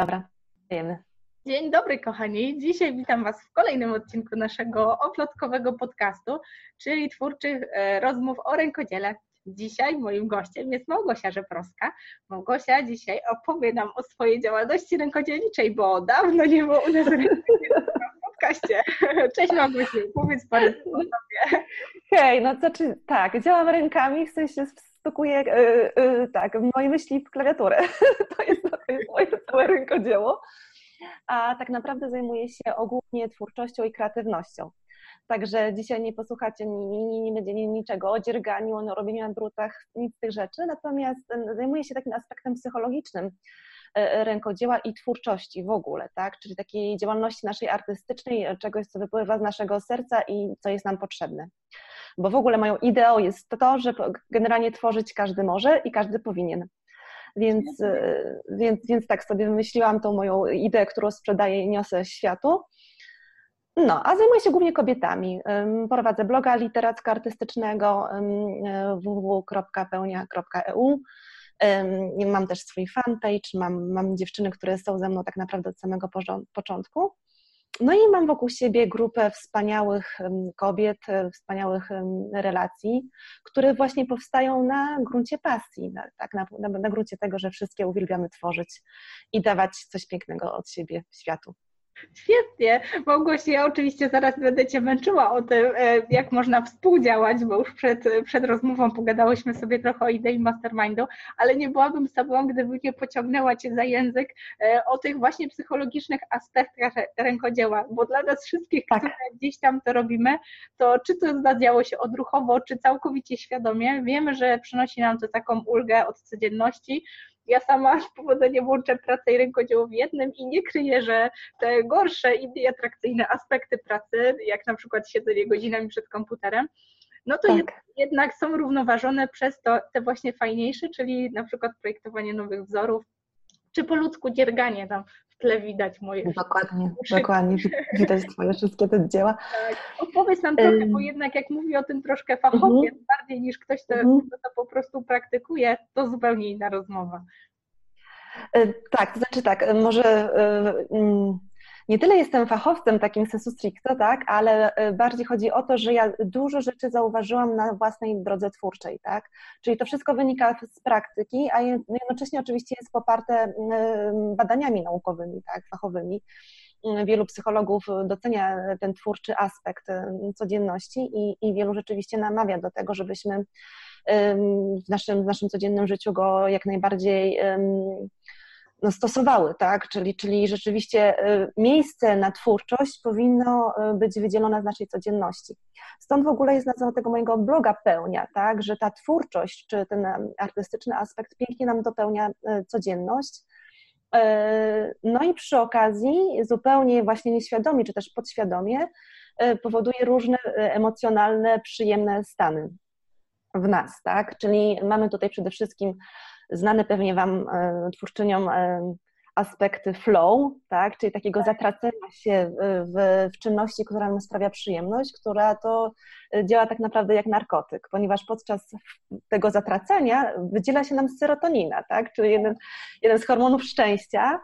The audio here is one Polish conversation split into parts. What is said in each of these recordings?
Dobra. Dzień dobry, kochani. Dzisiaj witam Was w kolejnym odcinku naszego oplotkowego podcastu, czyli twórczych e, rozmów o rękodziele. Dzisiaj moim gościem jest Małgosia Żeprowska. Małgosia dzisiaj opowie nam o swojej działalności rękodzielniczej, bo dawno nie było u nas w podcaście. Cześć Małgosiu, powiedz parę słów o sobie. Hej, no to znaczy tak, działam rękami, w sensie stukuję yy, yy, tak, moje myśli w klawiaturę. to, jest, to jest moje całe rękodzieło. A tak naprawdę zajmuję się ogólnie twórczością i kreatywnością. Także dzisiaj nie posłuchacie, nie, nie, nie będzie niczego o dzierganiu, o robieniu na drutach, nic z tych rzeczy. Natomiast zajmuję się takim aspektem psychologicznym rękodzieła i twórczości w ogóle, tak? Czyli takiej działalności naszej artystycznej, czegoś, co wypływa z naszego serca i co jest nam potrzebne bo w ogóle moją ideą jest to, że generalnie tworzyć każdy może i każdy powinien. Więc, e, więc, więc tak sobie wymyśliłam tą moją ideę, którą sprzedaję i niosę światu. No, a zajmuję się głównie kobietami. Prowadzę bloga literacko-artystycznego www.pełnia.eu. Mam też swój fanpage, mam, mam dziewczyny, które są ze mną tak naprawdę od samego początku. No i mam wokół siebie grupę wspaniałych kobiet, e, wspaniałych relacji, które właśnie powstają na gruncie pasji, na, tak, na, na, na gruncie tego, że wszystkie uwielbiamy tworzyć i dawać coś pięknego od siebie światu. Świetnie. Małgosiu, ja oczywiście zaraz będę Cię męczyła o tym, e, jak można współdziałać, bo już przed, przed rozmową pogadałyśmy sobie trochę o idei mastermindu, ale nie byłabym z Tobą, gdyby nie pociągnęła Cię za język e, o tych właśnie psychologicznych aspektach rękodzieła, bo dla nas wszystkich, tak. które gdzieś tam to robimy, to czy to zadziało się odruchowo, czy całkowicie świadomie, wiemy, że przynosi nam to taką ulgę od codzienności, ja sama z powodzenia łączę pracę i rękodzieło w jednym i nie kryję, że te gorsze i mniej atrakcyjne aspekty pracy, jak na przykład siedzenie godzinami przed komputerem, no to tak. jednak są równoważone przez to te właśnie fajniejsze, czyli na przykład projektowanie nowych wzorów, czy po ludzku dzierganie tam tle widać moje Dokładnie, dokładnie. Widać Twoje wszystkie te dzieła. Tak. Opowiedz nam trochę, bo jednak jak mówi o tym troszkę fachowiec, uh-huh. bardziej niż ktoś, kto, kto to po prostu praktykuje, to zupełnie inna rozmowa. E, tak, to znaczy tak, może e, mm, nie tyle jestem fachowcem takim sensu stricto, tak, ale e, bardziej chodzi o to, że ja dużo rzeczy zauważyłam na własnej drodze twórczej, tak, czyli to wszystko wynika z praktyki, a jednocześnie oczywiście jest poparte badaniami naukowymi, tak, fachowymi. Wielu psychologów docenia ten twórczy aspekt codzienności i, i wielu rzeczywiście namawia do tego, żebyśmy w naszym, w naszym codziennym życiu go jak najbardziej no, stosowały, tak? Czyli, czyli rzeczywiście y, miejsce na twórczość powinno y, być wydzielone z naszej codzienności. Stąd w ogóle jest nazwa tego mojego bloga pełnia, tak? Że ta twórczość, czy ten artystyczny aspekt pięknie nam dopełnia y, codzienność. No i przy okazji, zupełnie właśnie nieświadomie, czy też podświadomie, powoduje różne emocjonalne, przyjemne stany w nas, tak? Czyli mamy tutaj przede wszystkim znane pewnie Wam e, twórczyniom e, aspekty flow, tak? czyli takiego tak. zatracenia się w, w czynności, która nam sprawia przyjemność, która to e, działa tak naprawdę jak narkotyk, ponieważ podczas tego zatracenia wydziela się nam serotonina, tak? czyli jeden, jeden z hormonów szczęścia.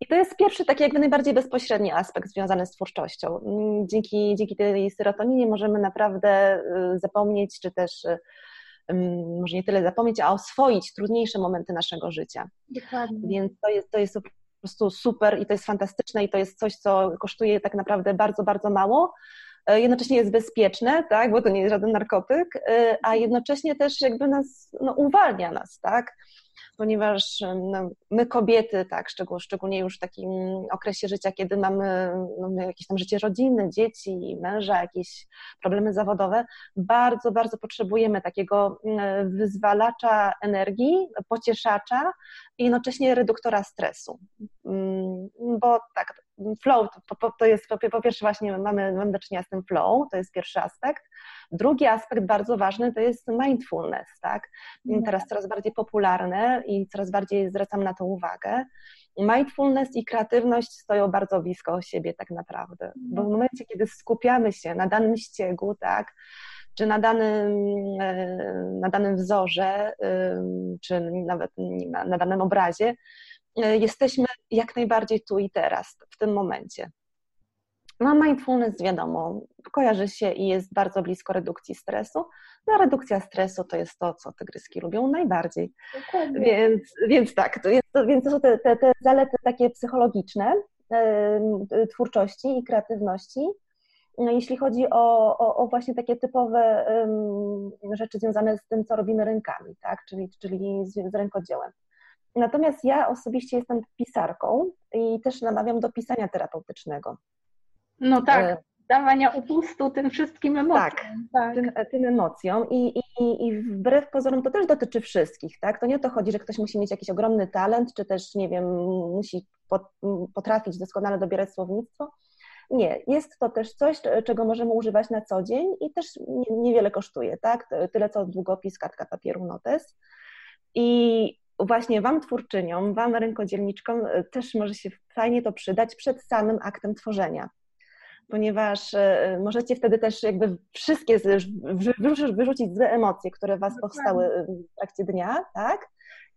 I to jest pierwszy taki jakby najbardziej bezpośredni aspekt związany z twórczością. Dzięki, dzięki tej serotoninie możemy naprawdę zapomnieć, czy też może nie tyle zapomnieć, a oswoić trudniejsze momenty naszego życia. Dokładnie. Więc to jest, to jest po prostu super i to jest fantastyczne i to jest coś, co kosztuje tak naprawdę bardzo, bardzo mało. E, jednocześnie jest bezpieczne, tak, bo to nie jest żaden narkotyk, e, a jednocześnie też jakby nas, no, uwalnia nas, tak ponieważ no, my kobiety, tak, szczególnie już w takim okresie życia, kiedy mamy no, jakieś tam życie rodzinne, dzieci, męża, jakieś problemy zawodowe, bardzo, bardzo potrzebujemy takiego wyzwalacza energii, pocieszacza i jednocześnie reduktora stresu. Mm, bo tak, flow to, jest po, pierwsze właśnie mamy, mamy do czynienia z tym flow, to jest pierwszy aspekt. Drugi aspekt bardzo ważny to jest mindfulness, tak? Mhm. Teraz coraz bardziej popularne i coraz bardziej zwracam na to uwagę. Mindfulness i kreatywność stoją bardzo blisko siebie tak naprawdę, bo w mhm. momencie, kiedy skupiamy się na danym ściegu, tak, czy na danym, e, na danym wzorze, czy nawet na, na danym obrazie, jesteśmy jak najbardziej tu i teraz, w tym momencie. No mindfulness wiadomo, kojarzy się i jest bardzo blisko redukcji stresu. No redukcja stresu to jest to, co tygryski lubią najbardziej. Więc, więc tak, to, jest, więc to są te, te, te zalety takie psychologiczne yy, twórczości i kreatywności. No, jeśli chodzi o, o, o, właśnie takie typowe rzeczy związane z tym, co robimy rękami, tak? czyli, czyli z, z rękodziełem. Natomiast ja osobiście jestem pisarką i też namawiam do pisania terapeutycznego. No tak, e, dawania upustu tym wszystkim emocjom. Tak, tak. Tym, tym, emocjom I, i, i wbrew pozorom to też dotyczy wszystkich, tak? To nie o to chodzi, że ktoś musi mieć jakiś ogromny talent, czy też, nie wiem, musi potrafić doskonale dobierać słownictwo. Nie, jest to też coś, czego możemy używać na co dzień i też niewiele kosztuje, tak? Tyle co długopis, kartka papieru, notes. I właśnie Wam twórczyniom, Wam rękodzielniczkom też może się fajnie to przydać przed samym aktem tworzenia ponieważ e, możecie wtedy też jakby wszystkie wyrzucić złe emocje, które Was powstały w trakcie dnia, tak?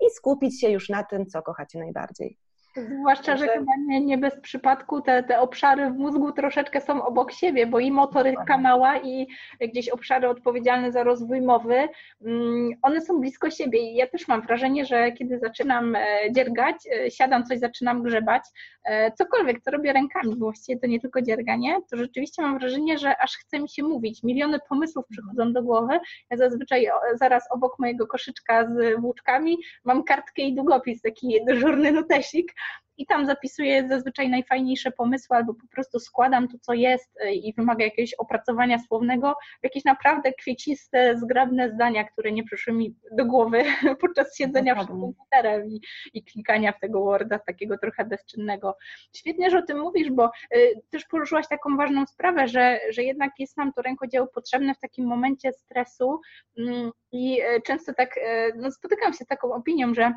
I skupić się już na tym, co kochacie najbardziej. Zwłaszcza, że chyba nie, nie bez przypadku te, te obszary w mózgu troszeczkę są obok siebie, bo i motoryka mała, i gdzieś obszary odpowiedzialne za rozwój mowy, mm, one są blisko siebie. I ja też mam wrażenie, że kiedy zaczynam e, dziergać, e, siadam coś, zaczynam grzebać, e, cokolwiek, co robię rękami, bo właściwie to nie tylko dzierganie, to rzeczywiście mam wrażenie, że aż chce mi się mówić. Miliony pomysłów przychodzą do głowy. Ja zazwyczaj zaraz obok mojego koszyczka z włóczkami mam kartkę i długopis, taki dyżurny notesik, i tam zapisuję zazwyczaj najfajniejsze pomysły albo po prostu składam to, co jest e, i wymaga jakiegoś opracowania słownego w jakieś naprawdę kwieciste, zgrabne zdania, które nie przyszły mi do głowy podczas siedzenia przed komputerem i, i klikania w tego Worda takiego trochę bezczynnego. Świetnie, że o tym mówisz, bo y, też poruszyłaś taką ważną sprawę, że, że jednak jest nam to rękodzieło potrzebne w takim momencie stresu y, i y, często tak no, spotykam się z taką opinią, że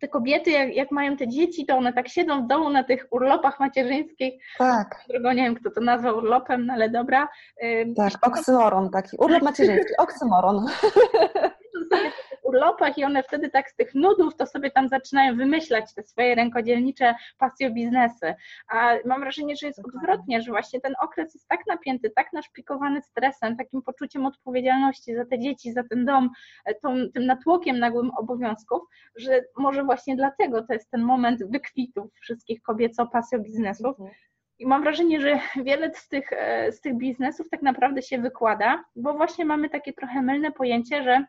te kobiety, jak, jak, mają te dzieci, to one tak siedzą w domu na tych urlopach macierzyńskich. Tak. Drogą, nie wiem, kto to nazwał urlopem, no ale dobra. Tak, oksymoron taki. Urlop macierzyński, oksymoron. urlopach i one wtedy tak z tych nudów to sobie tam zaczynają wymyślać te swoje rękodzielnicze pasjo biznesy. A mam wrażenie, że jest odwrotnie, że właśnie ten okres jest tak napięty, tak naszpikowany stresem, takim poczuciem odpowiedzialności za te dzieci, za ten dom, e, tą, tym natłokiem nagłym obowiązków, że może właśnie dlatego to jest ten moment wykwitu wszystkich kobieco pasjo biznesów. Mhm. I mam wrażenie, że wiele z tych, e, z tych biznesów tak naprawdę się wykłada, bo właśnie mamy takie trochę mylne pojęcie, że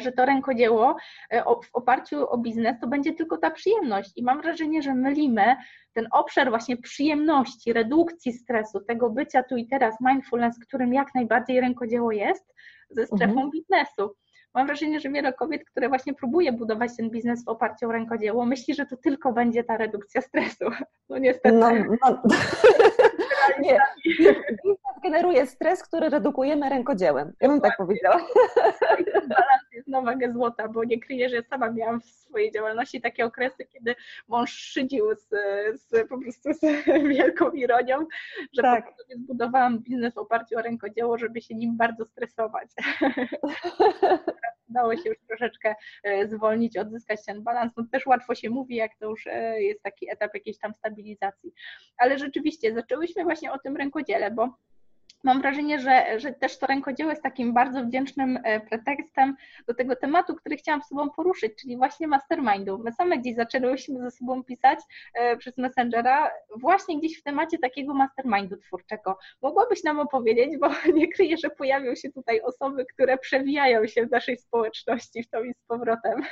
że to rękodzieło e, w oparciu o biznes to będzie tylko ta przyjemność. I mam wrażenie, że mylimy ten obszar właśnie przyjemności, redukcji stresu, tego bycia tu i teraz, mindfulness, którym jak najbardziej rękodzieło jest, ze strefą mhm. biznesu. Mam wrażenie, że wiele kobiet, które właśnie próbuje budować ten biznes w oparciu o rękodzieło, myśli, że to tylko będzie ta redukcja stresu. No niestety. No, no. Nie. Biznes generuje stres, który redukujemy rękodziełem. Ja bym tak powiedziała. Balans jest na wagę złota, bo nie kryję, że ja sama miałam w swojej działalności takie okresy, kiedy mąż szydził z, z po prostu z wielką ironią, że tak. po prostu zbudowałam biznes w oparciu o rękodzieło, żeby się nim bardzo stresować. Udało się już troszeczkę e, zwolnić, odzyskać ten balans. No też łatwo się mówi, jak to już e, jest taki etap jakiejś tam stabilizacji. Ale rzeczywiście zaczęłyśmy właśnie o tym rękodziele, bo mam wrażenie, że, że też to rękodzieło jest takim bardzo wdzięcznym e, pretekstem do tego tematu, który chciałam z Tobą poruszyć, czyli właśnie mastermindu. My same gdzieś zaczęłyśmy ze sobą pisać e, przez Messengera właśnie gdzieś w temacie takiego mastermindu twórczego. Mogłabyś nam opowiedzieć, bo nie kryję, że pojawią się tutaj osoby, które przewijają się w naszej społeczności w to i z powrotem.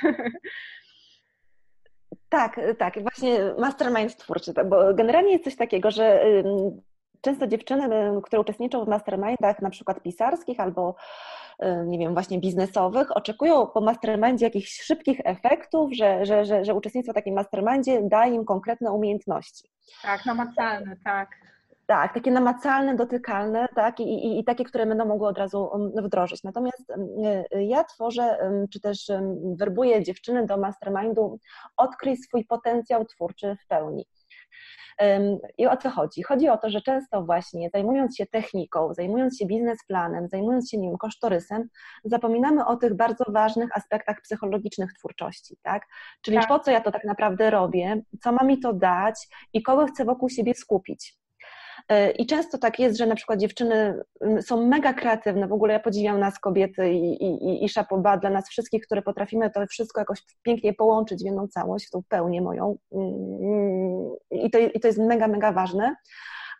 Tak, tak, właśnie mastermind twórczy, bo generalnie jest coś takiego, że często dziewczyny, które uczestniczą w mastermindach, na przykład pisarskich albo nie wiem, właśnie biznesowych, oczekują po mastermindzie jakichś szybkich efektów, że, że, że, że uczestnictwo w takim mastermindzie daje im konkretne umiejętności. Tak, namacalne, tak. Tak, takie namacalne, dotykalne, tak, i, i, i, takie, które będą mogły od razu wdrożyć. Natomiast ja tworzę, czy też werbuję dziewczyny do mastermindu, odkryj swój potencjał twórczy w pełni. I o co chodzi? Chodzi o to, że często właśnie zajmując się techniką, zajmując się biznesplanem, zajmując się nim kosztorysem, zapominamy o tych bardzo ważnych aspektach psychologicznych twórczości, tak? Czyli tak. po co ja to tak naprawdę robię, co ma mi to dać i kogo chcę wokół siebie skupić. E, I często tak jest, że na przykład dziewczyny mm, są mega kreatywne. W ogóle ja podziwiam nas kobiety i, i, i szapoba dla nas wszystkich, które potrafimy to wszystko jakoś pięknie połączyć w jedną całość, w tą pełnię moją. Mm, I to, i to jest mega, mega ważne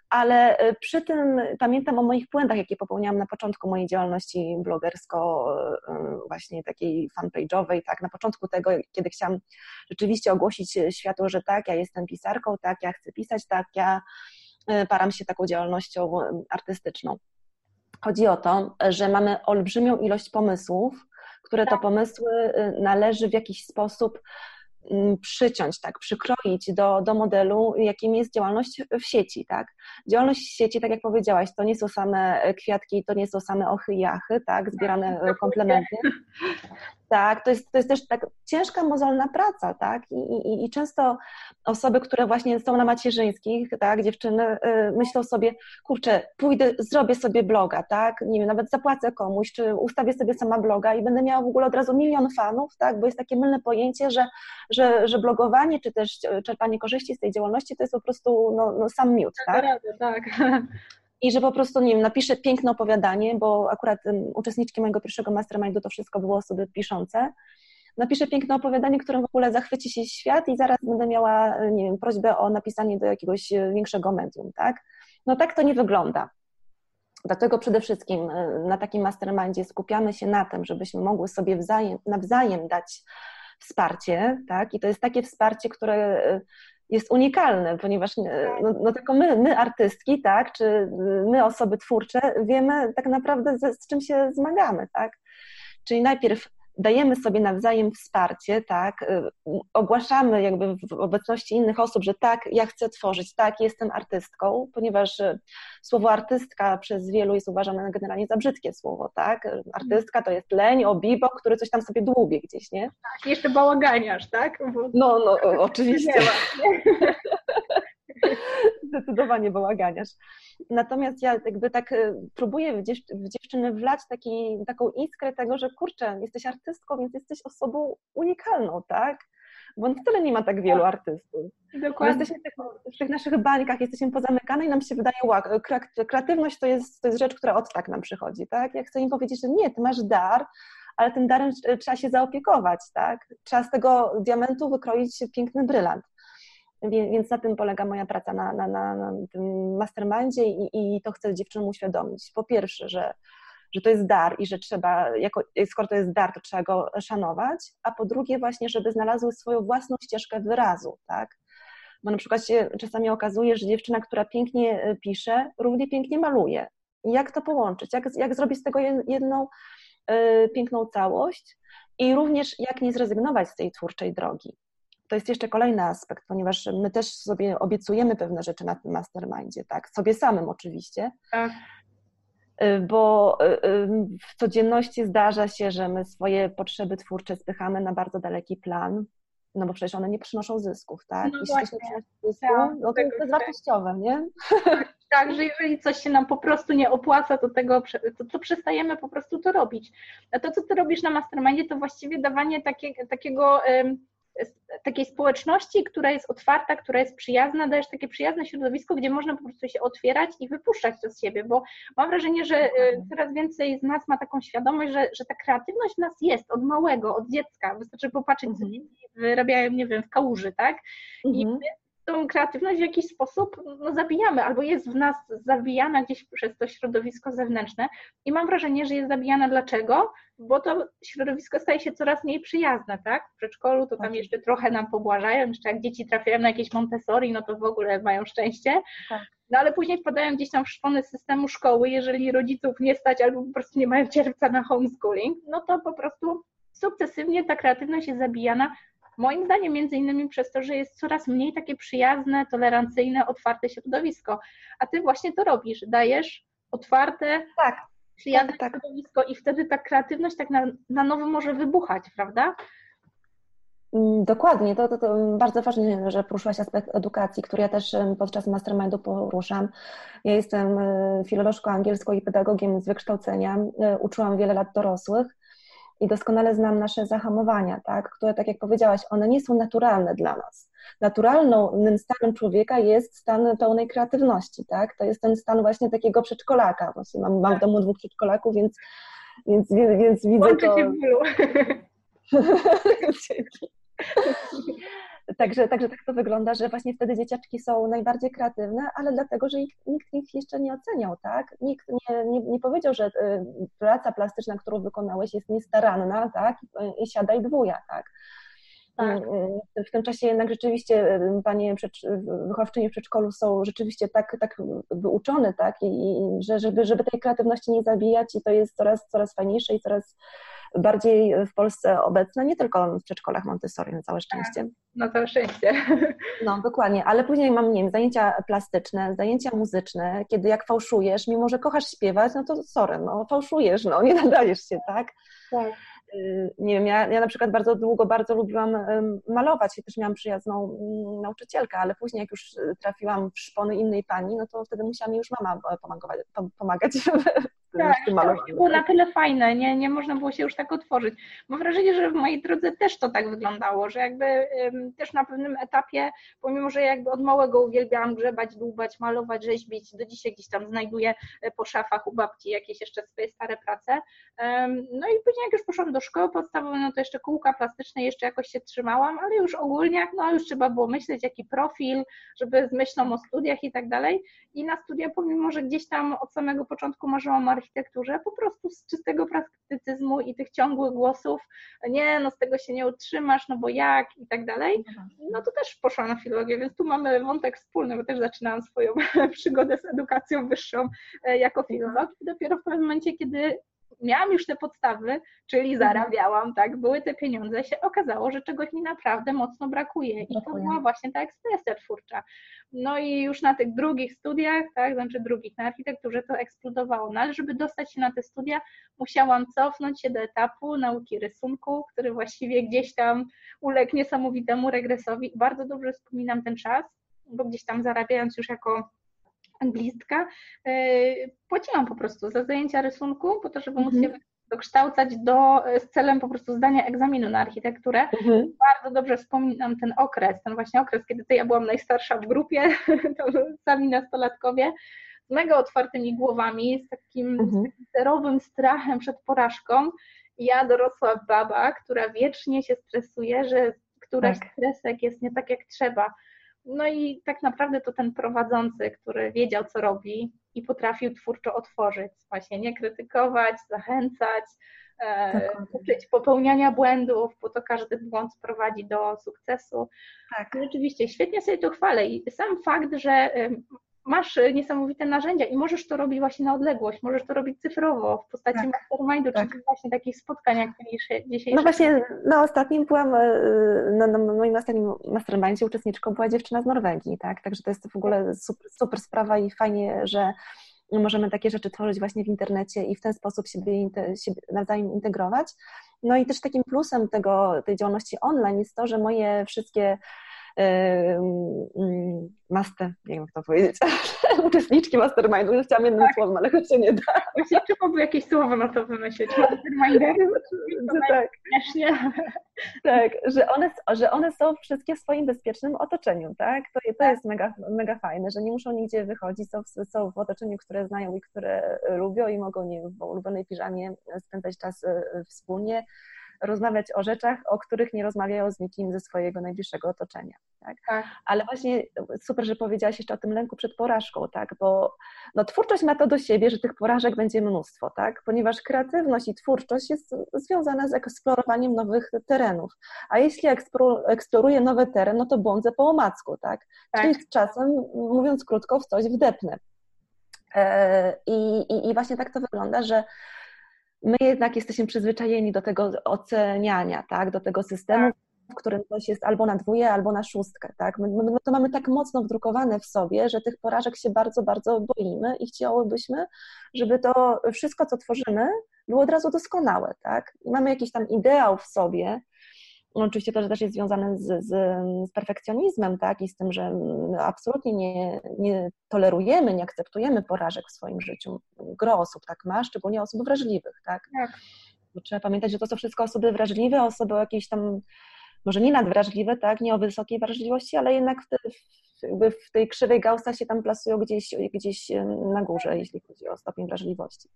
ale e, przy tym pamiętam o moich błędach, jakie popełniałam na początku mojej działalności blogersko, e, właśnie takiej fanpage'owej, tak, na początku tego, kiedy chciałam rzeczywiście ogłosić światu, że tak, ja jestem pisarką, tak, ja chcę pisać, tak, ja param się taką działalnością y, artystyczną. Chodzi o to, że mamy olbrzymią ilość pomysłów, które to tak. pomysły y, należy w jakiś sposób mm, przyciąć, tak, przykroić do, do modelu, jakim jest działalność w sieci, tak. Działalność w sieci, tak jak powiedziałaś, to nie są same kwiatki, to nie są same ochy i jachy, tak, zbierane tak, komplementy. Tak, to jest, to jest też tak ciężka, mozolna praca, tak? I, i, I często osoby, które właśnie są na macierzyńskich, tak, dziewczyny, y, myślą sobie, kurczę, pójdę, zrobię sobie bloga, tak? Nie wiem, nawet zapłacę komuś, czy ustawię sobie sama bloga i będę miała w ogóle od razu milion fanów, tak? Bo jest takie mylne pojęcie, że, że, że blogowanie, czy też czerpanie korzyści z tej działalności to jest po prostu no, no sam miód, tak? Tak, i że po prostu, nie wiem, napiszę piękne opowiadanie, bo akurat um, uczestniczki mojego pierwszego mastermindu to wszystko było osoby piszące. Napiszę piękne opowiadanie, którym w ogóle zachwyci się świat i zaraz będę miała, nie wiem, prośbę o napisanie do jakiegoś e, większego medium, tak? No tak to nie wygląda. Dlatego przede wszystkim e, na takim mastermindzie skupiamy się na tym, żebyśmy mogły sobie wzajem, nawzajem dać wsparcie, tak? I to jest takie wsparcie, które e, jest unikalny, ponieważ e, no, no, tylko my, my artystki, tak, czy my osoby twórcze wiemy tak naprawdę z, z czym się zmagamy, tak. Czyli najpierw dajemy sobie nawzajem wsparcie, tak, y, ogłaszamy jakby w obecności innych osób, że tak, ja chcę tworzyć, tak, jestem artystką, ponieważ y, słowo artystka przez wielu jest uważane generalnie za brzydkie słowo, tak, artystka to jest leń, obibo, który coś tam sobie dłubie gdzieś, nie? Tak, jeszcze bałaganiarz, tak? Bo... No, no, oczywiście. Zdecydowanie bałaganiarz. Natomiast ja jakby tak y, próbuję w, dziew w dziewczyny wlać taki, taką iskrę tego, że kurczę, jesteś artystką, więc jesteś osobą unikalną, tak? Bo wcale nie ma tak wielu tak. artystów. Dokładnie. Jesteśmy w tych, w tych, naszych bańkach, jesteśmy pozamykane i nam się wydaje, wow, kreatywność to jest, to jest rzecz, która od tak nam przychodzi, tak? Ja chcę im powiedzieć, że nie, ty masz dar, ale tym darem trzeba się zaopiekować, tak? Trzeba z tego diamentu wykroić piękny brylant. Więc na tym polega moja praca na, na, na, na tym mastermindzie i, i to chcę dziewczynom uświadomić. Po pierwsze, że, że to jest dar i że trzeba, jako, skoro to jest dar, to trzeba go szanować, a po drugie właśnie, żeby znalazły swoją własną ścieżkę wyrazu, tak? Bo na przykład się czasami okazuje, że dziewczyna, która pięknie e, pisze, równie pięknie maluje. Jak to połączyć? Jak, jak zrobić z tego jedną y, piękną całość? I również jak nie zrezygnować z tej twórczej drogi to jest jeszcze kolejny aspekt, ponieważ my też sobie obiecujemy pewne rzeczy na tym mastermindzie, tak? Sobie samym oczywiście. Tak. Y, bo y, y, w codzienności zdarza się, że my swoje potrzeby twórcze spychamy na bardzo daleki plan, no bo przecież one nie przynoszą zysków, tak? No Jeśli właśnie. Zysku, tak, no to jest bezwartościowe, nie? Tak, tak, że jeżeli coś się nam po prostu nie opłaca, to tego, to, to przestajemy po prostu to robić. A to, co ty robisz na mastermindzie, to właściwie dawanie takie, takiego takiej społeczności, która jest otwarta, która jest przyjazna, dajesz takie przyjazne środowisko, gdzie można po prostu się otwierać i wypuszczać to z siebie, bo mam wrażenie, że e, coraz więcej z nas ma taką świadomość, że, że ta kreatywność w nas jest od małego, od dziecka. Wystarczy popatrzeć, co mhm. dzieci wyrabiają, nie wiem, w kałuży, tak? I mhm. my tą kreatywność w jakiś sposób no, zabijamy, albo jest w nas zabijana gdzieś przez to środowisko zewnętrzne i mam wrażenie, że jest zabijana dlaczego? Bo to środowisko staje się coraz mniej przyjazne, tak? W przedszkolu to tam tak. jeszcze trochę nam pobłażają, jeszcze jak dzieci trafiają na jakieś Montessori, no to w ogóle mają szczęście. Tak. No ale później wpadają gdzieś tam w szpony systemu szkoły, jeżeli rodziców nie stać albo po prostu nie mają czerwca na homeschooling, no to po prostu sukcesywnie ta kreatywność jest zabijana Moim zdaniem między innymi przez to, że jest coraz mniej takie przyjazne, tolerancyjne, otwarte środowisko. A ty właśnie to robisz, dajesz otwarte, tak, przyjazne tak, tak. środowisko i wtedy ta kreatywność tak na, na nowo może wybuchać, prawda? Mm, dokładnie, to, to, to, bardzo ważne, że poruszyłaś aspekt edukacji, który ja też podczas mastermindu poruszam. Ja jestem e, filolożką angielską i pedagogiem z wykształcenia, e, uczyłam wiele lat dorosłych i doskonale znam nasze zahamowania, tak, które, tak jak powiedziałaś, one nie są naturalne dla nas. Naturalnym stanem człowieka jest stan pełnej kreatywności, tak? To jest ten stan właśnie takiego przedszkolaka. Właśnie mam, mam w domu dwóch przedszkolaków, więc, więc, więc, więc widzę Łączy to... Się bólu. Także, także tak to wygląda, że właśnie wtedy dzieciaczki są najbardziej kreatywne, ale dlatego, że ich, nikt ich jeszcze nie oceniał, tak? Nikt nie, nie, nie powiedział, że y, praca plastyczna, którą wykonałeś jest niestaranna, tak? I siadaj dwuja, tak? Tak. W tym czasie jednak rzeczywiście panie wychowczynie w przedszkolu są rzeczywiście tak, tak wyuczone, tak? I, i że żeby, żeby tej kreatywności nie zabijać i to jest coraz, coraz fajniejsze i coraz bardziej w Polsce obecne, nie tylko w przedszkolach Montessori, na całe szczęście. Na całe szczęście. No, dokładnie, ale później mam, nie wiem, zajęcia plastyczne, zajęcia muzyczne, kiedy jak fałszujesz, mimo że kochasz śpiewać, no to sorry, no fałszujesz, no nie nadajesz się, tak? Tak. Y, nie wiem, ja, ja na przykład bardzo długo bardzo lubiłam malować i też miałam przyjazną mm, nauczycielkę, ale później jak już y, trafiłam w szpony innej pani, no to wtedy musiała mi już mama e, pomagać, pomagać tak, to było na tyle fajne, nie, nie można było się już tak otworzyć. Mam wrażenie, że w mojej drodze też to tak wyglądało, że jakby ym, też na pewnym etapie, pomimo, że jakby od małego uwielbiałam grzebać, dłubać, malować, rzeźbić, do dzisiaj gdzieś tam znajduję e, po szafach u babci jakieś jeszcze swoje stare prace. Ym, no i później jak już poszłam do szkoły podstawowej, no to jeszcze kółka plastyczne jeszcze jakoś się trzymałam, ale już ogólnie, no już trzeba było myśleć, jaki profil, żeby z myślą o studiach i tak dalej. I na studia, pomimo, że gdzieś tam od samego początku marzyłam o architekturze, po prostu z czystego praktycyzmu i tych ciągłych głosów, nie, no z tego się nie utrzymasz, no bo jak i tak dalej, no to też poszłam na filologię, więc tu mamy wątek wspólny, bo też zaczynałam swoją przygodę z edukacją wyższą e, jako filolog. I dopiero w pewnym momencie, kiedy miałam już te podstawy, czyli mhm. zarabiałam, tak, były te pieniądze, się okazało, że czegoś mi naprawdę mocno brakuje. I to była właśnie ta ekspresja twórcza. No i już na tych drugich studiach, tak, znaczy drugich na architekturze to eksplodowało. No ale żeby dostać się na te studia, musiałam cofnąć się do etapu nauki rysunku, który właściwie gdzieś tam uległ niesamowitemu regresowi. Bardzo dobrze wspominam ten czas, bo gdzieś tam zarabiając już jako anglistka, e, płaciłam po prostu za zajęcia rysunku, po to, żeby móc mhm. się dokształcać do, z celem po prostu zdania egzaminu na architekturę. Mhm. Bardzo dobrze wspominam ten okres, ten właśnie okres, kiedy to ja byłam najstarsza w grupie, to sami nastolatkowie, z mega otwartymi głowami, z takim, mhm. z takim zerowym strachem przed porażką. Ja, dorosła baba, która wiecznie się stresuje, że któraś tak. stresek jest nie tak jak trzeba no i tak naprawdę to ten prowadzący, który wiedział, co robi i potrafił twórczo otworzyć, właśnie nie krytykować, zachęcać, e, uczyć popełniania błędów, bo to każdy błąd prowadzi do sukcesu. Tak. Rzeczywiście, świetnie sobie to chwalę i sam fakt, że masz niesamowite narzędzia i możesz to robić właśnie na odległość, możesz to robić cyfrowo w postaci tak. mastermindu, tak. czy właśnie takich spotkań jak dzisiejsze. No właśnie na ostatnim byłam, e, na, na moim ostatnim mastermindzie uczestniczką była dziewczyna z Norwegii, tak, także to jest w ogóle super, super sprawa i fajnie, że możemy takie rzeczy tworzyć właśnie w internecie i w ten sposób siebie, siebie nawzajem integrować. No i też takim plusem tego, tej działalności online jest to, że moje wszystkie master, nie wiem jak to powiedzieć, uczestniczki mastermindu, już chciałam jednym tak. słowem, ale chyba się nie da. Właśnie trzeba jakieś słowo na to wymyślić, masterminder, tak. tak, że one, że one są wszystkie w swoim bezpiecznym otoczeniu, tak? To, to tak. jest mega, mega fajne, że nie muszą nigdzie wychodzić, są, są w otoczeniu, które znają i które lubią i mogą nie, w ulubionej piżamie spędzać czas y, wspólnie, rozmawiać o rzeczach, o których nie rozmawiają z nikim ze swojego najbliższego otoczenia. Tak? tak? Ale właśnie super, że powiedziałaś jeszcze o tym lęku przed porażką, tak? bo no, twórczość ma to do siebie, że tych porażek będzie mnóstwo, tak? ponieważ kreatywność i twórczość jest związana z eksplorowaniem nowych terenów. A jeśli eksploruję nowy teren, no to błądzę po omacku, tak? tak. Czyli z czasem, mówiąc krótko, w coś wdepnę. E, I, i, I właśnie tak to wygląda, że my jednak jesteśmy przyzwyczajeni do tego oceniania, tak, do tego systemu, tak. w którym coś jest albo na dwóje, albo na szóstkę, tak. My, my, to mamy tak mocno wdrukowane w sobie, że tych porażek się bardzo, bardzo boimy i chciałobyśmy, żeby to wszystko, co tworzymy, było od razu doskonałe, tak. I mamy jakiś tam ideał w sobie, oczywiście to też jest związane z, z, z, perfekcjonizmem, tak, i z tym, że absolutnie nie, nie tolerujemy, nie akceptujemy porażek w swoim życiu. Gro osób tak ma, szczególnie osób wrażliwych, tak. tak. Bo trzeba pamiętać, że to są wszystko osoby wrażliwe, osoby o jakiejś tam, może nie nadwrażliwe, tak, nie o wysokiej wrażliwości, ale jednak w, te, w, w tej krzywej Gaussa się tam plasują gdzieś, gdzieś na górze, jeśli chodzi o stopień wrażliwości.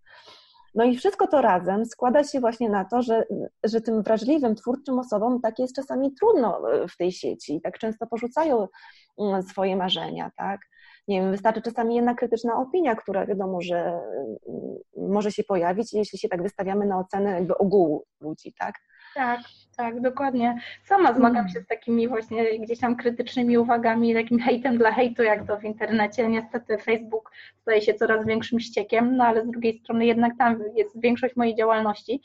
No i wszystko to razem składa się właśnie na to, że, że tym wrażliwym, twórczym osobom tak jest czasami trudno e, w tej sieci i tak często porzucają mm, swoje marzenia, tak? Nie wiem, wystarczy czasami jedna krytyczna opinia, która wiadomo, że mm, może się pojawić, jeśli się tak wystawiamy na ocenę jakby ogółu ludzi, tak? Tak, tak, dokładnie. Sama zmagam się z takimi właśnie gdzieś tam krytycznymi uwagami, takim hejtem dla hejtu, jak to w internecie. Niestety Facebook staje się coraz większym ściekiem, no ale z drugiej strony jednak tam jest większość mojej działalności.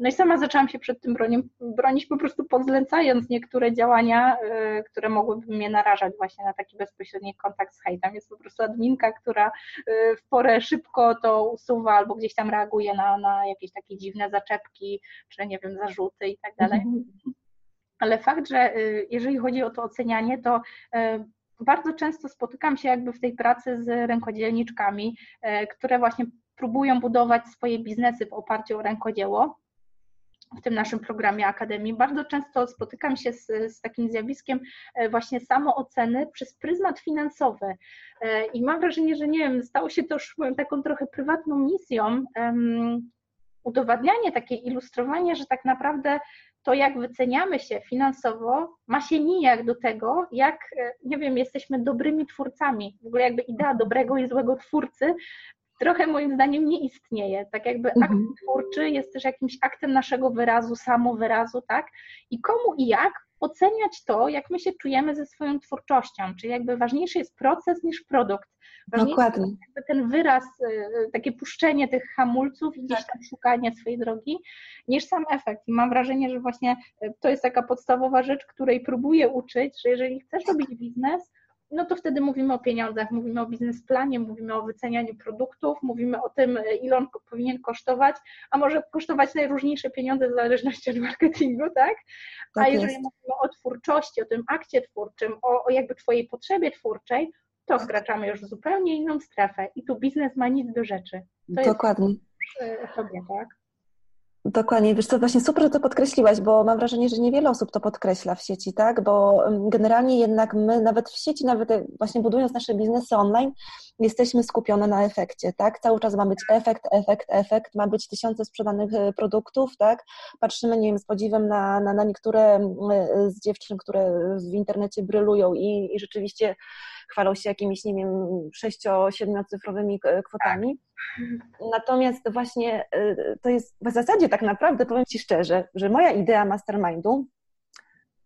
No i sama zaczęłam się przed tym bronić, bronić po prostu podzlecając niektóre działania, y, które mogłyby mnie narażać właśnie na taki bezpośredni kontakt z hejtem. Jest po prostu adminka, która y, w porę szybko to usuwa albo gdzieś tam reaguje na, na jakieś takie dziwne zaczepki, czy nie wiem, zarzuty i tak dalej. Mhm. Ale fakt, że y, jeżeli chodzi o to ocenianie, to bardzo często spotykam się jakby w tej pracy z rękodzielniczkami, które właśnie próbują budować swoje biznesy w oparciu o rękodzieło w tym naszym programie Akademii. Bardzo często spotykam się z, z, takim zjawiskiem e, właśnie samooceny przez pryzmat finansowy. E, I mam wrażenie, że nie wiem, stało się to już taką trochę prywatną misją. Um, udowadnianie, takie ilustrowanie, że tak naprawdę to, jak wyceniamy się finansowo, ma się nijak do tego, jak, e, nie wiem, jesteśmy dobrymi twórcami. W ogóle jakby idea dobrego i złego twórcy trochę moim zdaniem nie istnieje. Tak jakby akt mhm. twórczy jest też jakimś aktem naszego wyrazu, samowyrazu, tak? I komu i jak oceniać to, jak my się czujemy ze swoją twórczością, czyli jakby ważniejszy jest proces niż produkt. Ważniejszy Dokładnie. jest jakby ten wyraz, y, takie puszczenie tych hamulców i gdzieś tam szukanie swojej drogi, niż sam efekt. I mam wrażenie, że właśnie y, to jest taka podstawowa rzecz, której próbuję uczyć, że jeżeli chcesz robić biznes, no to wtedy mówimy o pieniądzach, mówimy o biznesplanie, mówimy o wycenianiu produktów, mówimy o tym, ile on powinien kosztować, a może kosztować najróżniejsze pieniądze w zależności od marketingu, tak? A tak jeżeli jest. mówimy o twórczości, o tym akcie twórczym, o, o jakby Twojej potrzebie twórczej, to wkraczamy już w zupełnie inną strefę i tu biznes ma nic do rzeczy. To Dokładnie. Jest tak? Dokładnie, wiesz co, właśnie super, że to podkreśliłaś, bo mam wrażenie, że niewiele osób to podkreśla w sieci, tak, bo generalnie jednak my nawet w sieci, nawet właśnie budując nasze biznesy online, jesteśmy skupione na efekcie, tak, cały czas ma być efekt, efekt, efekt, ma być tysiące sprzedanych e, produktów, tak, patrzymy, nie wiem, z podziwem na, na, na niektóre e, z dziewczyn, które w internecie brylują i, i rzeczywiście chwalą się jakimiś, nie wiem, sześcio, siedmiocyfrowymi e, kwotami. Natomiast właśnie e, to jest w zasadzie tak naprawdę, powiem Ci szczerze, że moja idea mastermindu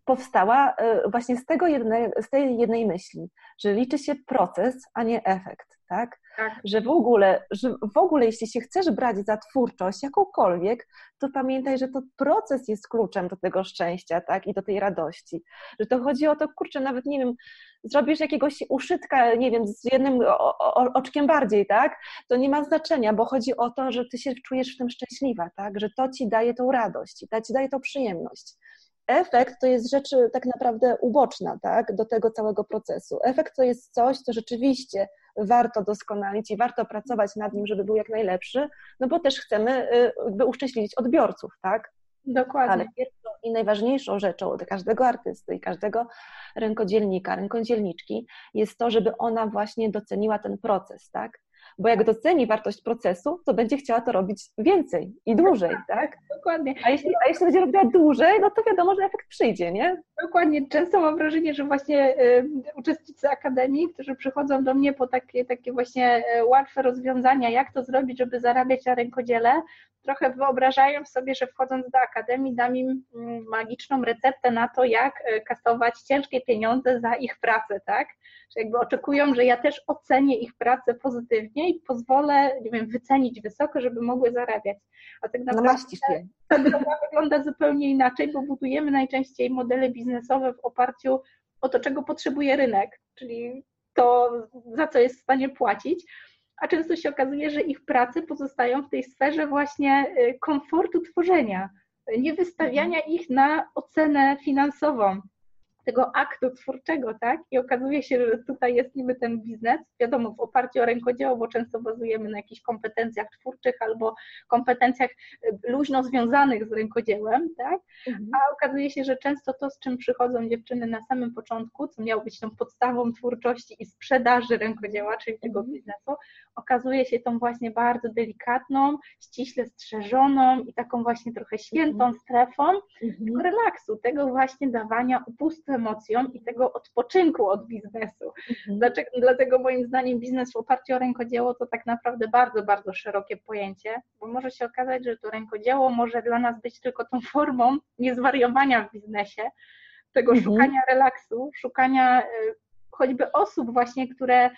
powstała e, właśnie z, tego jednej, z tej jednej myśli, że liczy się proces, a nie efekt, tak? Tak? Że w ogóle, że w ogóle jeśli się chcesz brać za twórczość jakąkolwiek, to pamiętaj, że to proces jest kluczem do tego szczęścia, tak? I do tej radości. Że to chodzi o to, kurczę, nawet nie wiem, zrobisz jakiegoś uszytka, nie wiem, z jednym oczkiem bardziej, tak? To nie ma znaczenia, bo chodzi o to, że ty się czujesz w tym szczęśliwa, tak? Że to ci daje tą radość, to ci daje tą przyjemność. Efekt to jest rzecz tak naprawdę uboczna, tak? Do tego całego procesu. Efekt to jest coś, co rzeczywiście warto doskonalić i warto pracować nad nim, żeby był jak najlepszy, no bo też chcemy by uszczęśliwić odbiorców, tak? Dokładnie. Ale pierwszą i najważniejszą rzeczą dla każdego artysty i każdego rękodzielnika, rękodzielniczki jest to, żeby ona właśnie doceniła ten proces, tak? Bo jak doceni wartość procesu, to będzie chciała to robić więcej i dłużej, tak? Dokładnie. A jeśli, a jeśli będzie robiła dłużej, no to wiadomo, że efekt przyjdzie, nie? Dokładnie. Często mam wrażenie, że właśnie y, uczestnicy akademii, którzy przychodzą do mnie po takie, takie właśnie y, łatwe rozwiązania, jak to zrobić, żeby zarabiać na rękodziele, trochę wyobrażają sobie, że wchodząc do akademii dam im mm, magiczną receptę na to, jak y, kasować ciężkie pieniądze za ich pracę, tak? Że jakby oczekują, że ja też ocenię ich pracę pozytywnie i pozwolę, nie wiem, wycenić wysoko, żeby mogły zarabiać. A tak naprawdę ta droga wygląda zupełnie inaczej, bo budujemy najczęściej modele biznesowe w oparciu o to, czego potrzebuje rynek, czyli to, za co jest w stanie płacić a często się okazuje, że ich prace pozostają w tej sferze właśnie y, komfortu tworzenia. nie wystawiania ich na ocenę finansową tego aktu twórczego, tak? I okazuje się, że tutaj jest niby ten biznes, wiadomo, w oparciu o rękodzieło, bo często bazujemy na jakichś kompetencjach twórczych albo kompetencjach y, luźno związanych z rękodziełem, tak? Mhm. A okazuje się, że często to, z czym przychodzą dziewczyny na samym początku, co miało być tą podstawą twórczości i sprzedaży rękodzieła, czyli tego mhm. biznesu, okazuje się tą właśnie bardzo delikatną, ściśle strzeżoną i taką właśnie trochę świętą mhm. strefą mhm. relaksu, tego właśnie dawania upustu emocjom i tego odpoczynku od biznesu. Mhm. Dlaczego, dlatego moim zdaniem biznes w oparciu o rękodzieło to tak naprawdę bardzo, bardzo szerokie pojęcie, bo może się okazać, że to rękodzieło może dla nas być tylko tą formą niezwariowania w biznesie, tego mhm. szukania relaksu, szukania y, choćby osób właśnie, które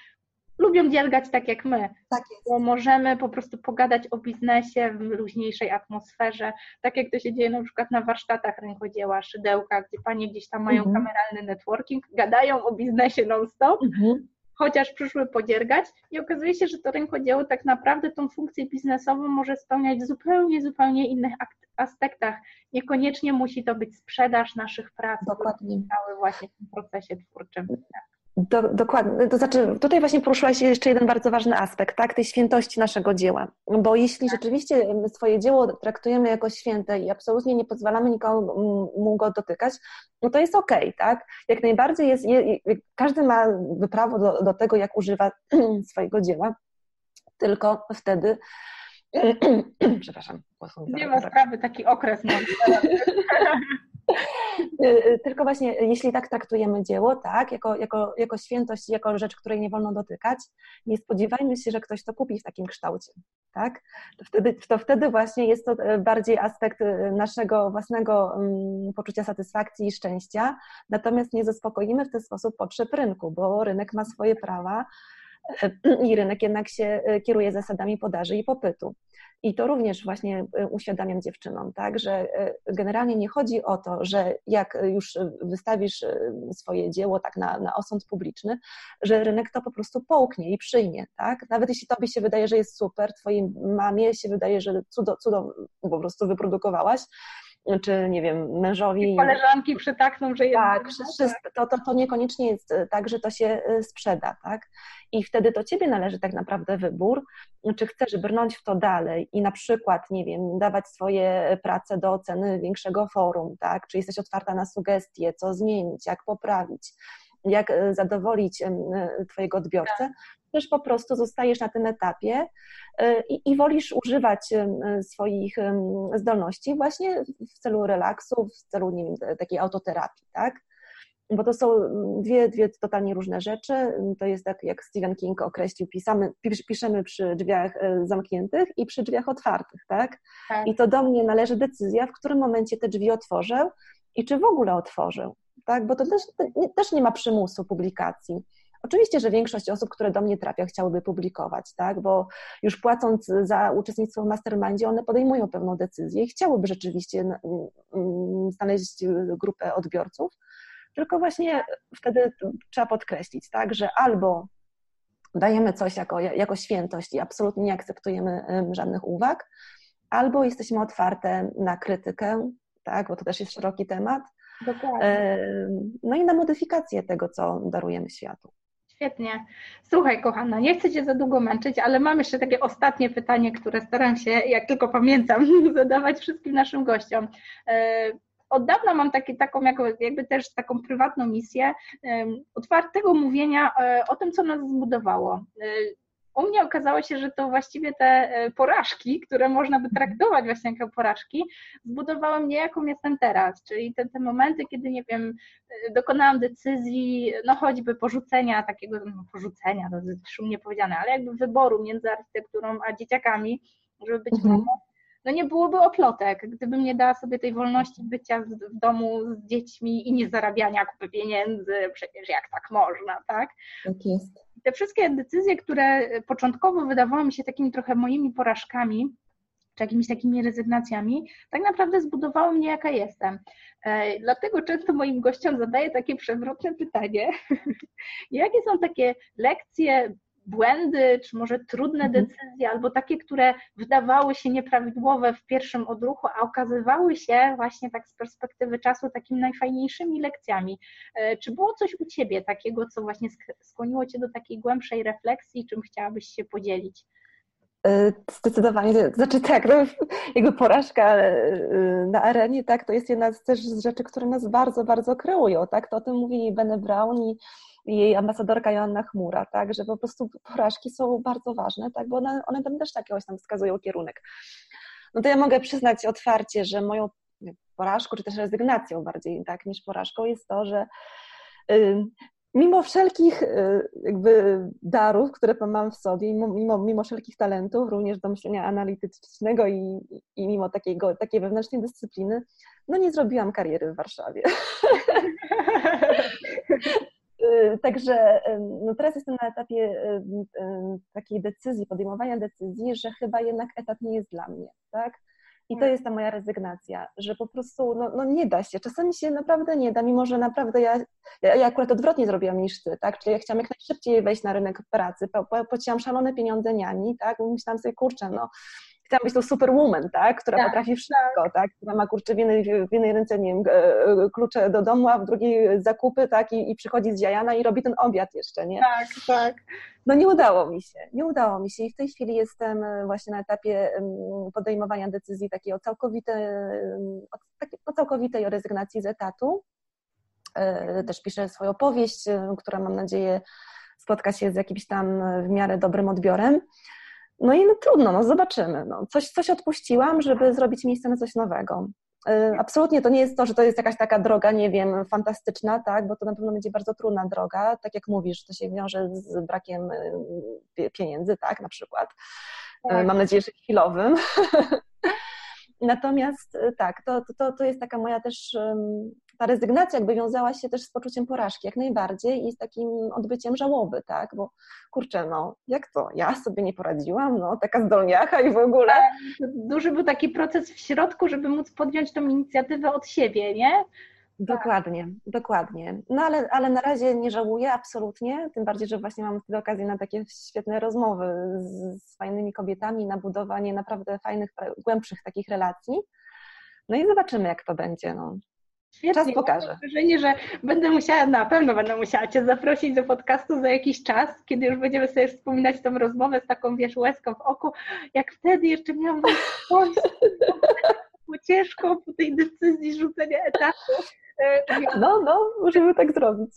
lubią dziergać tak jak my. Tak. Bo możemy po prostu pogadać o biznesie w luźniejszej atmosferze, tak jak to się dzieje na przykład na warsztatach rękodzieła, szydełka, gdzie panie gdzieś tam mają mhm. kameralny networking, gadają o biznesie non-stop, mhm. chociaż przyszły podziergać i okazuje się, że to rękodzieło tak naprawdę tą funkcję biznesową może spełniać w zupełnie, zupełnie innych aspektach. Niekoniecznie musi to być sprzedaż naszych prac, Dokładnie. cały właśnie w tym procesie twórczym. Do, dokładnie. To znaczy, tutaj właśnie poruszyłaś jeszcze jeden bardzo ważny aspekt, tak, tej świętości naszego dzieła. Bo jeśli tak. rzeczywiście swoje dzieło traktujemy jako święte i absolutnie nie pozwalamy nikomu go dotykać, no to jest okej, okay, tak? Jak najbardziej jest, je, każdy ma prawo do, do tego, jak używa swojego dzieła, tylko wtedy, przepraszam. Nie ma sprawy, taki okres mam. Y, y, tylko właśnie, jeśli tak traktujemy dzieło, tak, jako, jako, jako świętość, jako rzecz, której nie wolno dotykać, nie spodziewajmy się, że ktoś to kupi w takim kształcie, tak? To wtedy, to wtedy właśnie jest to y, bardziej aspekt naszego własnego um, poczucia satysfakcji i szczęścia, natomiast nie zaspokoimy w ten sposób potrzeb rynku, bo rynek ma swoje prawa, i rynek jednak się kieruje zasadami podaży i popytu. I to również właśnie e, uświadamiam dziewczynom, tak, że e, generalnie nie chodzi o to, że jak już wystawisz e, swoje dzieło tak na, na osąd publiczny, że rynek to po prostu połknie i przyjmie, tak? Nawet jeśli tobie się wydaje, że jest super, twojej mamie się wydaje, że cudo, cudo po prostu wyprodukowałaś, czy nie wiem, mężowi. I koleżanki przytakną, że jest. Tak, wszystko, to, to, to niekoniecznie jest tak, że to się sprzeda, tak? I wtedy to ciebie należy tak naprawdę wybór, czy chcesz brnąć w to dalej i na przykład, nie wiem, dawać swoje prace do oceny większego forum, tak? Czy jesteś otwarta na sugestie, co zmienić, jak poprawić, jak e, zadowolić e, Twojego odbiorcę, tak. też po prostu zostajesz na tym etapie e, i, i, wolisz używać swoich zdolności właśnie w celu relaksu, w celu nie wiem, takiej autoterapii, tak? bo to są dwie, dwie totalnie różne rzeczy. To jest tak, jak Stephen King określił, pisamy, piszemy przy drzwiach zamkniętych i przy drzwiach otwartych, tak? tak? I to do mnie należy decyzja, w którym momencie te drzwi otworzę i czy w ogóle otworzę, tak? Bo to też, też nie ma przymusu publikacji. Oczywiście, że większość osób, które do mnie trafia, chciałyby publikować, tak? bo już płacąc za uczestnictwo w mastermindzie, one podejmują pewną decyzję i chciałyby rzeczywiście znaleźć grupę odbiorców, tylko właśnie wtedy trzeba podkreślić, tak, że albo dajemy coś jako, jako świętość i absolutnie nie akceptujemy żadnych uwag, albo jesteśmy otwarte na krytykę, tak, bo to też jest szeroki temat, Dokładnie. no i na modyfikację tego, co darujemy światu. Świetnie. Słuchaj, kochana, nie chcę Cię za długo męczyć, ale mam jeszcze takie ostatnie pytanie, które staram się, jak tylko pamiętam, zadawać wszystkim naszym gościom. E, od dawna mam taki, taką jako, jakby też taką prywatną misję otwartego mówienia e, o tym, co nas zbudowało. E, u mnie okazało się, że to właściwie te e, porażki, które można by traktować właśnie jako porażki, zbudowały mnie, jaką jestem teraz. Czyli te, te momenty, kiedy, nie wiem, dokonałam decyzji, no choćby porzucenia takiego, no porzucenia, to jest szumnie powiedziane, ale jakby wyboru między architekturą a dzieciakami, żeby być mhm no nie byłoby oplotek, gdybym nie dała sobie tej wolności bycia w domu z dziećmi i nie zarabiania kupy pieniędzy, przecież jak tak można, tak? Tak jest. Te wszystkie decyzje, które początkowo wydawały mi się takimi trochę moimi porażkami, czy jakimiś takimi rezygnacjami, tak naprawdę zbudowały mnie, jaka jestem. E, dlatego często moim gościom zadaję takie przewrotne pytanie, jakie są takie lekcje błędy, czy może trudne mhm. decyzje, albo takie, które wydawały się nieprawidłowe w pierwszym odruchu, a okazywały się właśnie tak z perspektywy czasu takimi najfajniejszymi lekcjami. E, czy było coś u Ciebie takiego, co właśnie skłoniło Cię do takiej głębszej refleksji, czym chciałabyś się podzielić? E, zdecydowanie, znaczy tak, no, jakby porażka e, na arenie, tak, to jest jedna z też z rzeczy, które nas bardzo, bardzo kreują, tak, to o tym mówi Bene Brown i, i jej ambasadorka Joanna Chmura, tak, że po prostu porażki są bardzo ważne, tak, bo one, one tam też jakiegoś tam wskazują kierunek. No to ja mogę przyznać otwarcie, że moją porażką, czy też rezygnacją bardziej, tak, niż porażką jest to, że mimo wszelkich y, jakby darów, które mam w sobie, mimo, mimo wszelkich talentów, również do myślenia analitycznego i, i mimo takiego, takiej wewnętrznej dyscypliny, no nie zrobiłam kariery w Warszawie. Y, także no teraz jestem na etapie takiej decyzji, podejmowania decyzji, że chyba jednak etat nie jest dla mnie, tak? I to tak. jest ta moja rezygnacja, że po prostu no, no nie da się. Czasami się naprawdę nie da, mimo że naprawdę ja, ja, ja akurat odwrotnie zrobiłam niż ty, tak? Czyli ja chciałam jak najszybciej wejść na rynek pracy, płaciłam szalone pieniądze niani, tak? Myślałam sobie, kurczę, no chciałam być tą superwoman, tak? Która tak, potrafi wszystko, tak. tak? Która ma kurczę w jednej, w jednej ręce, nie wiem, e, klucze do domu, a w drugiej zakupy, tak? I, I przychodzi z Jajana i robi ten obiad jeszcze, nie? Tak, tak. No nie udało mi się, nie udało mi się i w tej chwili jestem e, właśnie na etapie podejmowania decyzji takiej o całkowitej, o całkowitej rezygnacji z etatu. E, też piszę swoją powieść, która mam nadzieję spotka się z jakimś tam w miarę dobrym odbiorem. No i no trudno, no zobaczymy. No, coś, coś odpuściłam, żeby zrobić miejsce na coś nowego. Y, absolutnie to nie jest to, że to jest jakaś taka droga, nie wiem, fantastyczna, tak, bo to na pewno będzie bardzo trudna droga. Tak jak mówisz, to się wiąże z brakiem y, pieniędzy, tak, na przykład. Y, tak. Mam nadzieję, że chwilowym. Natomiast tak, to, to, to jest taka moja też ta rezygnacja jakby wiązała się też z poczuciem porażki, jak najbardziej i z takim odbyciem żałoby, tak, bo kurczę, no jak to, ja sobie nie poradziłam, no taka zdolniacha i w ogóle. Tak, duży był taki proces w środku, żeby móc podjąć tą inicjatywę od siebie, nie? Dokładnie, tak. dokładnie. No ale, ale na razie nie żałuję absolutnie, tym bardziej, że właśnie mam wtedy okazję na takie świetne rozmowy z, z fajnymi kobietami, na budowanie naprawdę fajnych, głębszych takich relacji. No i zobaczymy, jak to będzie. No. Świetnie. Czas pokaże. Mam wrażenie, że będę musiała, na pewno będę musiała Cię zaprosić do podcastu za jakiś czas, kiedy już będziemy sobie wspominać tą rozmowę z taką, wiesz, łezką w oku, jak wtedy jeszcze miałam ciężko po tej decyzji rzucenia etatu. E, no, no, możemy tak zrobić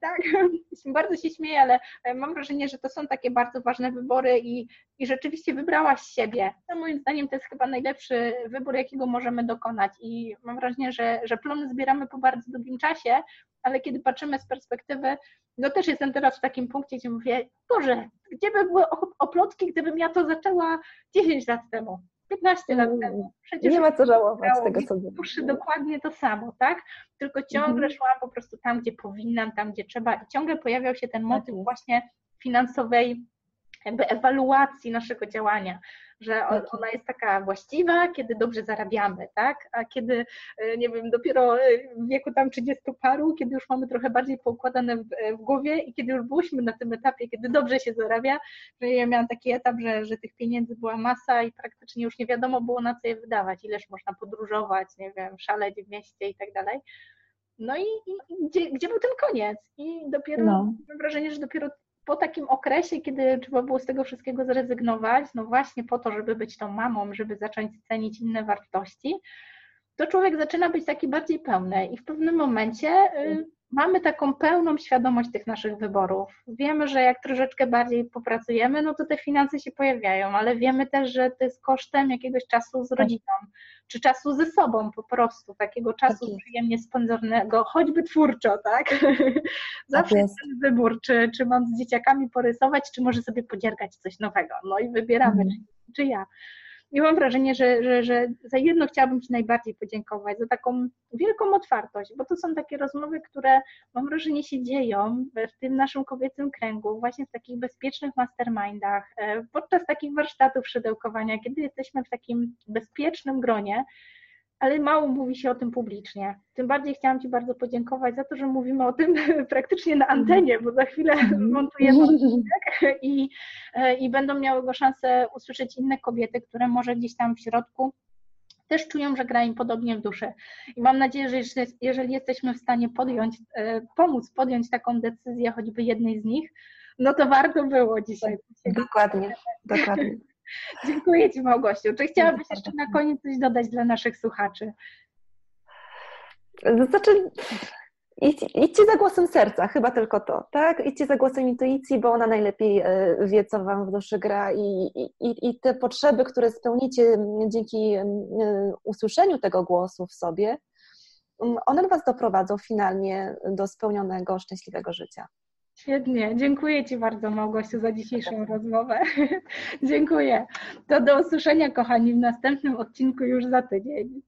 tak? Bardzo się śmieję, ale e, mam wrażenie, że to są takie bardzo ważne wybory i, i rzeczywiście wybrałaś siebie. No, moim zdaniem to jest chyba najlepszy wybór, jakiego możemy dokonać i mam wrażenie, że, że plony zbieramy po bardzo długim czasie, ale kiedy patrzymy z perspektywy, no też jestem teraz w takim punkcie, gdzie mówię, Boże, gdzie by były oplotki, gdybym ja to zaczęła 10 lat temu? 15 lat mm, temu. Przecież nie ma co żałować tego, co było. dokładnie to samo, tak? Tylko ciągle mhm. szłam po prostu tam, gdzie powinnam, tam, gdzie trzeba i ciągle pojawiał się ten motyw tak właśnie finansowej jakby ewaluacji naszego działania, że ona jest taka właściwa, kiedy dobrze zarabiamy, tak? A kiedy, e, nie wiem, dopiero e, w wieku tam 30 paru, kiedy już mamy trochę bardziej poukładane w, e, w głowie i kiedy już byliśmy na tym etapie, kiedy dobrze się zarabia, że ja miałam taki etap, że, że tych pieniędzy była masa i praktycznie już nie wiadomo było na co je wydawać, ileż można podróżować, nie wiem, szaleć w mieście i tak dalej. No i, i gdzie, gdzie, był ten koniec? I dopiero no. mam wrażenie, że dopiero po takim okresie, kiedy trzeba było z tego wszystkiego zrezygnować, no właśnie po to, żeby być tą mamą, żeby zacząć cenić inne wartości, to człowiek zaczyna być taki bardziej pełny i w pewnym momencie y, mamy taką pełną świadomość tych naszych wyborów. Wiemy, że jak troszeczkę bardziej popracujemy, no to te finanse się pojawiają, ale wiemy też, że to jest kosztem jakiegoś czasu z tak. rodziną, czy czasu ze sobą po prostu, takiego czasu tak przyjemnie spędzonego, choćby twórczo, tak? Zawsze tak jest ten wybór, czy, czy mam z dzieciakami porysować, czy może sobie podziergać coś nowego. No i wybieramy, mhm. czy, czy ja. Mam wrażenie, że, że, że za jedno chciałabym Ci najbardziej podziękować, za taką wielką otwartość, bo to są takie rozmowy, które mam wrażenie się dzieją w tym naszym kobiecym kręgu, właśnie w takich bezpiecznych mastermindach, e, podczas takich warsztatów szydełkowania, kiedy jesteśmy w takim bezpiecznym gronie, ale mało mówi się o tym publicznie. Tym bardziej chciałam Ci bardzo podziękować za to, że mówimy o tym praktycznie na antenie, bo za chwilę mhm. montujemy odcinek i, e, i będą miały go szansę usłyszeć inne kobiety, które może gdzieś tam w środku też czują, że gra im podobnie w duszy. I mam nadzieję, że jeżeli jesteśmy w stanie podjąć, e, pomóc podjąć taką decyzję, choćby jednej z nich, no to warto było dzisiaj. Dokładnie, dokładnie. Dziękuję Ci Małgosiu. Czy chciałabyś jeszcze na koniec coś dodać dla naszych słuchaczy? Znaczy, idź, idźcie za głosem serca, chyba tylko to, tak? Idźcie za głosem intuicji, bo ona najlepiej e, wie, co Wam w duszy gra i, i, i te potrzeby, które spełnicie dzięki e, usłyszeniu tego głosu w sobie, one Was doprowadzą finalnie do spełnionego, szczęśliwego życia. Świetnie. Dziękuję Ci bardzo, Małgosiu, za dzisiejszą rozmowę. Dziękuję. To do usłyszenia, kochani, w następnym odcinku już za tydzień.